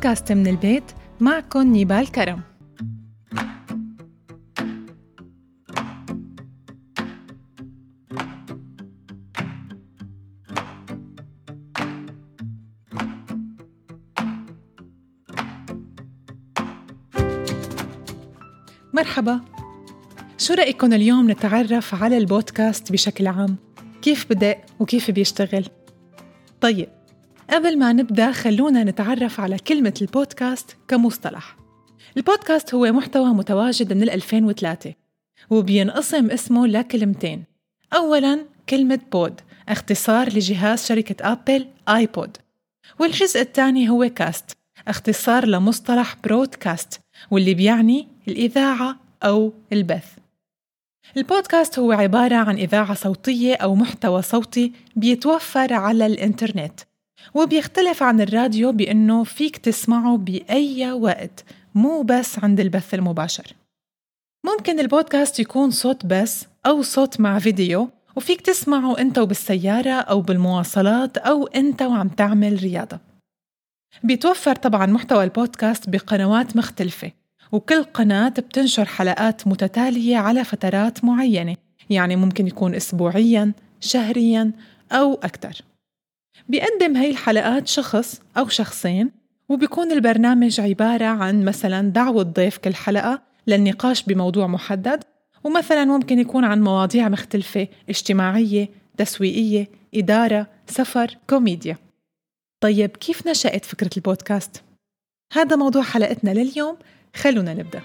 بودكاست من البيت معكم نيبال كرم مرحبا شو رأيكم اليوم نتعرف على البودكاست بشكل عام؟ كيف بدأ وكيف بيشتغل؟ طيب قبل ما نبدأ خلونا نتعرف على كلمة البودكاست كمصطلح. البودكاست هو محتوى متواجد من 2003 وبينقسم اسمه لكلمتين. أولاً كلمة pod اختصار لجهاز شركة أبل iPod. والجزء الثاني هو cast اختصار لمصطلح broadcast واللي بيعني الإذاعة أو البث. البودكاست هو عبارة عن إذاعة صوتية أو محتوى صوتي بيتوفر على الإنترنت. وبيختلف عن الراديو بأنه فيك تسمعه بأي وقت مو بس عند البث المباشر. ممكن البودكاست يكون صوت بس أو صوت مع فيديو وفيك تسمعه أنت وبالسيارة أو بالمواصلات أو أنت وعم تعمل رياضة. بيتوفر طبعا محتوى البودكاست بقنوات مختلفة وكل قناة بتنشر حلقات متتالية على فترات معينة يعني ممكن يكون أسبوعياً، شهرياً أو أكثر بيقدم هاي الحلقات شخص أو شخصين وبيكون البرنامج عبارة عن مثلا دعوة ضيف كل حلقة للنقاش بموضوع محدد ومثلا ممكن يكون عن مواضيع مختلفة اجتماعية، تسويقية، إدارة، سفر، كوميديا طيب كيف نشأت فكرة البودكاست؟ هذا موضوع حلقتنا لليوم خلونا نبدأ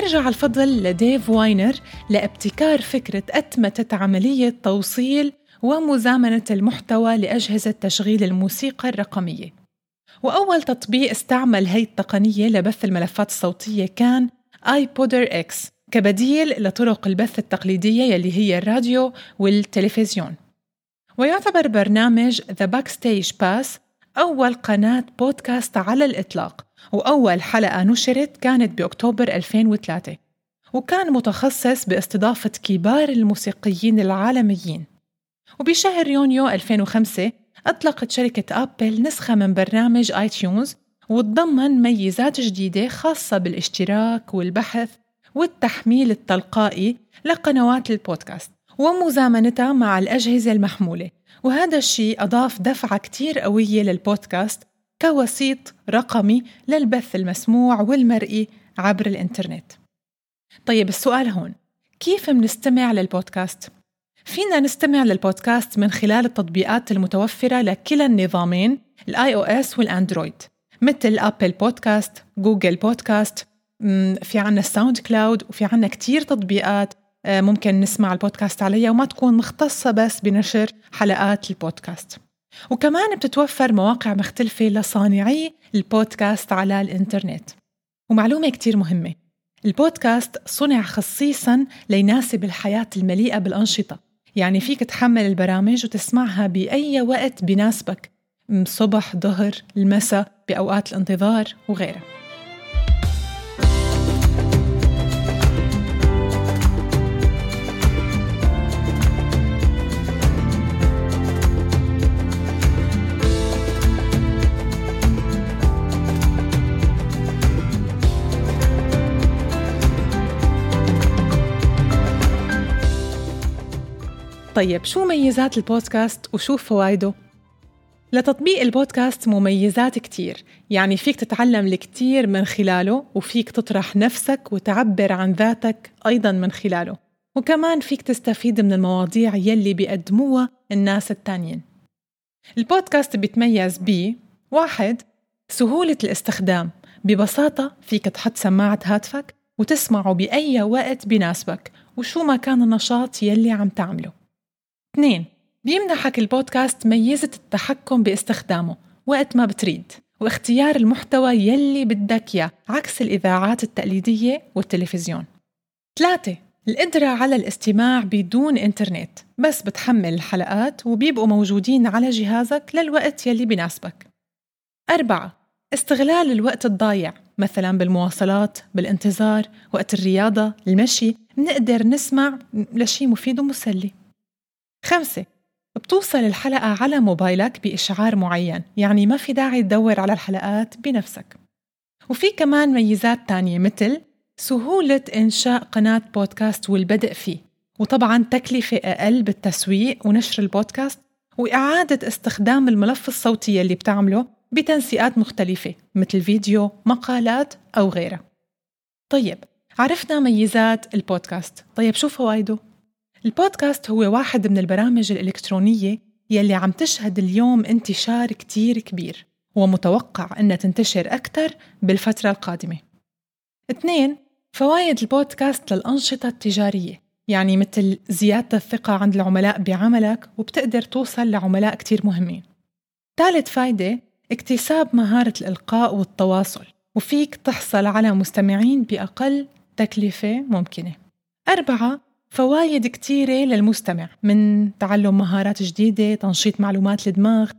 بيرجع الفضل لديف واينر لابتكار فكرة أتمتة عملية توصيل ومزامنة المحتوى لأجهزة تشغيل الموسيقى الرقمية. وأول تطبيق استعمل هي التقنية لبث الملفات الصوتية كان iPodderX كبديل لطرق البث التقليدية يلي هي الراديو والتلفزيون. ويعتبر برنامج The Backstage Pass أول قناة بودكاست على الإطلاق وأول حلقة نشرت كانت بأكتوبر 2003 وكان متخصص باستضافة كبار الموسيقيين العالميين. وبشهر يونيو 2005 أطلقت شركة أبل نسخة من برنامج iTunes وتضمن ميزات جديدة خاصة بالاشتراك والبحث والتحميل التلقائي لقنوات البودكاست ومزامنتها مع الأجهزة المحمولة. وهذا الشيء أضاف دفعة كتير قوية للبودكاست كوسيط رقمي للبث المسموع والمرئي عبر الإنترنت طيب السؤال هون كيف منستمع للبودكاست؟ فينا نستمع للبودكاست من خلال التطبيقات المتوفرة لكلا النظامين ال iOS وال Android مثل Apple Podcasts، Google Podcasts، في عنا ال SoundCloud وفي عنا كتير تطبيقات ممكن نسمع البودكاست عليها وما تكون مختصة بس بنشر حلقات البودكاست. وكمان بتتوفر مواقع مختلفة لصانعي البودكاست على الإنترنت. ومعلومة كتير مهمة. البودكاست صنع خصيصا ليناسب الحياة المليئة بالأنشطة. يعني فيك تحمل البرامج وتسمعها بأي وقت بناسبك. صبح ظهر المساء بأوقات الانتظار وغيرها. طيب شو ميزات البودكاست وشو فوائده؟ لتطبيق البودكاست مميزات كتير يعني فيك تتعلم الكتير من خلاله وفيك تطرح نفسك وتعبر عن ذاتك أيضا من خلاله. وكمان فيك تستفيد من المواضيع يلي بيقدموها الناس التانيين. البودكاست بيتميز ب واحد سهولة الاستخدام. ببساطة فيك تحط سماعة هاتفك وتسمعه بأي وقت بناسبك وشو ما كان النشاط يلي عم تعمله. اثنين بيمنحك البودكاست ميزة التحكم باستخدامه وقت ما بتريد واختيار المحتوى يلي بدك إياه عكس الإذاعات التقليدية والتلفزيون. ثلاثة القدرة على الاستماع بدون إنترنت بس بتحمل الحلقات وبيبقوا موجودين على جهازك للوقت يلي بناسبك. أربعة استغلال الوقت الضايع مثلا بالمواصلات بالانتظار وقت الرياضة المشي نقدر نسمع لشي مفيد ومسلي. خمسة. بتوصل الحلقة على موبايلك بإشعار معين يعني ما في داعي تدور على الحلقات بنفسك. وفي كمان ميزات تانية مثل سهولة إنشاء قناة بودكاست والبدء فيه. وطبعا تكلفة أقل بالتسويق ونشر البودكاست وإعادة استخدام الملف الصوتي اللي بتعمله بتنسيقات مختلفة مثل فيديو، مقالات أو غيرها. طيب عرفنا ميزات البودكاست. طيب شو فوائده؟ البودكاست هو واحد من البرامج الإلكترونية يلي عم تشهد اليوم انتشار كتير كبير ومتوقع أنها تنتشر أكثر بالفترة القادمة. اثنين فوائد البودكاست للأنشطة التجارية يعني مثل زيادة الثقة عند العملاء بعملك وبتقدر توصل لعملاء كتير مهمين. ثالث فايدة اكتساب مهارة الإلقاء والتواصل وفيك تحصل على مستمعين بأقل تكلفة ممكنة. أربعة فوايد كتيرة للمستمع من تعلم مهارات جديدة تنشيط معلومات الدماغ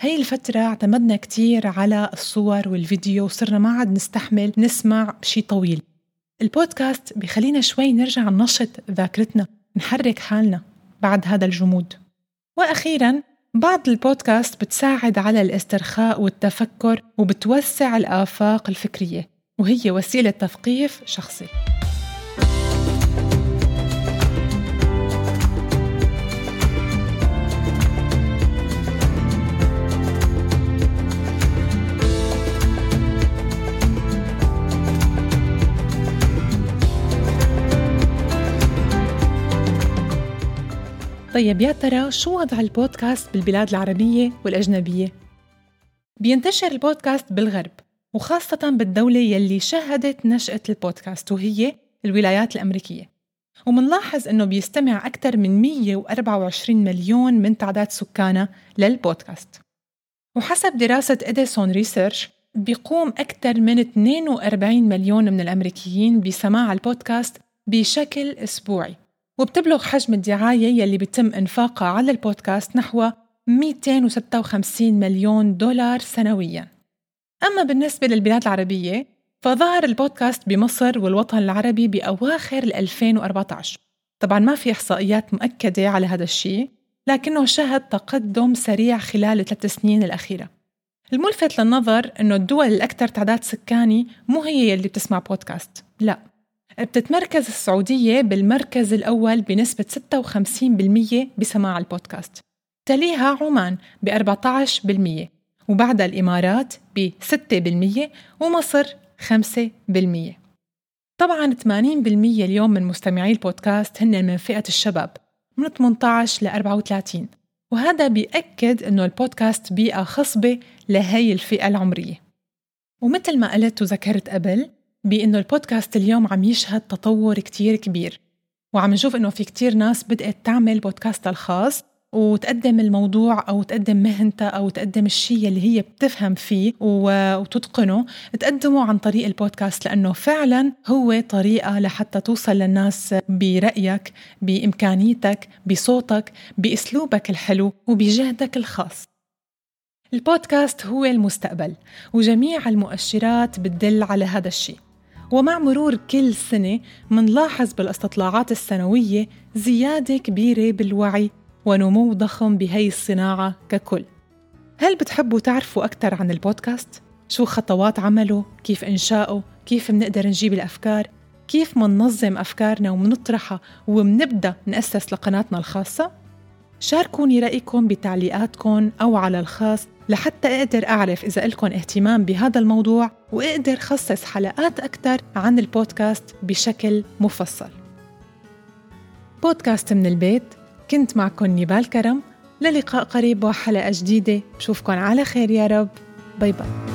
هي الفترة اعتمدنا كتير على الصور والفيديو وصرنا ما عاد نستحمل نسمع شي طويل. البودكاست بخلينا شوي نرجع ننشط ذاكرتنا نحرك حالنا بعد هذا الجمود. وأخيرا بعض البودكاست بتساعد على الاسترخاء والتفكر وبتوسع الآفاق الفكرية وهي وسيلة تثقيف شخصي. طيب يا ترى شو وضع البودكاست بالبلاد العربية والأجنبية؟ بينتشر البودكاست بالغرب وخاصة بالدولة يلي شهدت نشأة البودكاست وهي الولايات الأمريكية. ومنلاحظ أنه بيستمع أكثر من 124 مليون من تعداد سكانها للبودكاست. وحسب دراسة Edison Research بيقوم أكثر من 42 مليون من الأمريكيين بسماع البودكاست بشكل أسبوعي. وبتبلغ حجم الدعاية يلي بيتم إنفاقها على البودكاست نحو 256 مليون دولار سنوياً. أما بالنسبة للبلاد العربية فظهر البودكاست بمصر والوطن العربي بأواخر 2014 طبعا ما في إحصائيات مؤكدة على هذا الشيء لكنه شهد تقدم سريع خلال الثلاث سنين الأخيرة. الملفت للنظر أنه الدول الأكثر تعداد سكاني مو هي اللي بتسمع بودكاست لا. بتتمركز السعودية بالمركز الأول بنسبة 56% بسماع البودكاست. تليها عمان ب 14% وبعدها الإمارات ب 6% ومصر 5% طبعا 80% اليوم من مستمعي البودكاست هن من فئة الشباب من 18 ل 34 وهذا بيأكد أنه البودكاست بيئة خصبة لهي الفئة العمرية. ومثل ما قلت وذكرت قبل بأنه البودكاست اليوم عم يشهد تطور كتير كبير. وعم نشوف إنه في كتير ناس بدأت تعمل بودكاست الخاص وتقدم الموضوع أو تقدم مهنتها أو تقدم الشيء اللي هي بتفهم فيه وتتقنه تقدمه عن طريق البودكاست لأنه فعلا هو طريقة لحتى توصل للناس برأيك بإمكانيتك بصوتك بأسلوبك الحلو وبجهدك الخاص. البودكاست هو المستقبل وجميع المؤشرات بتدل على هذا الشيء. ومع مرور كل سنة منلاحظ بالاستطلاعات السنوية زيادة كبيرة بالوعي ونمو ضخم بهي الصناعة ككل هل بتحبوا تعرفوا أكثر عن البودكاست؟ شو خطوات عمله؟ كيف إنشاؤه؟ كيف منقدر نجيب الأفكار؟ كيف مننظم أفكارنا ومنطرحها ومنبدأ نأسس لقناتنا الخاصة؟ شاركوني رأيكم بتعليقاتكم أو على الخاص لحتى أقدر أعرف إذا إلكم اهتمام بهذا الموضوع وأقدر خصص حلقات أكثر عن البودكاست بشكل مفصل. بودكاست من البيت كنت معكم نيبال كرم للقاء قريب وحلقة جديدة. بشوفكن على خير يا رب. bye bye.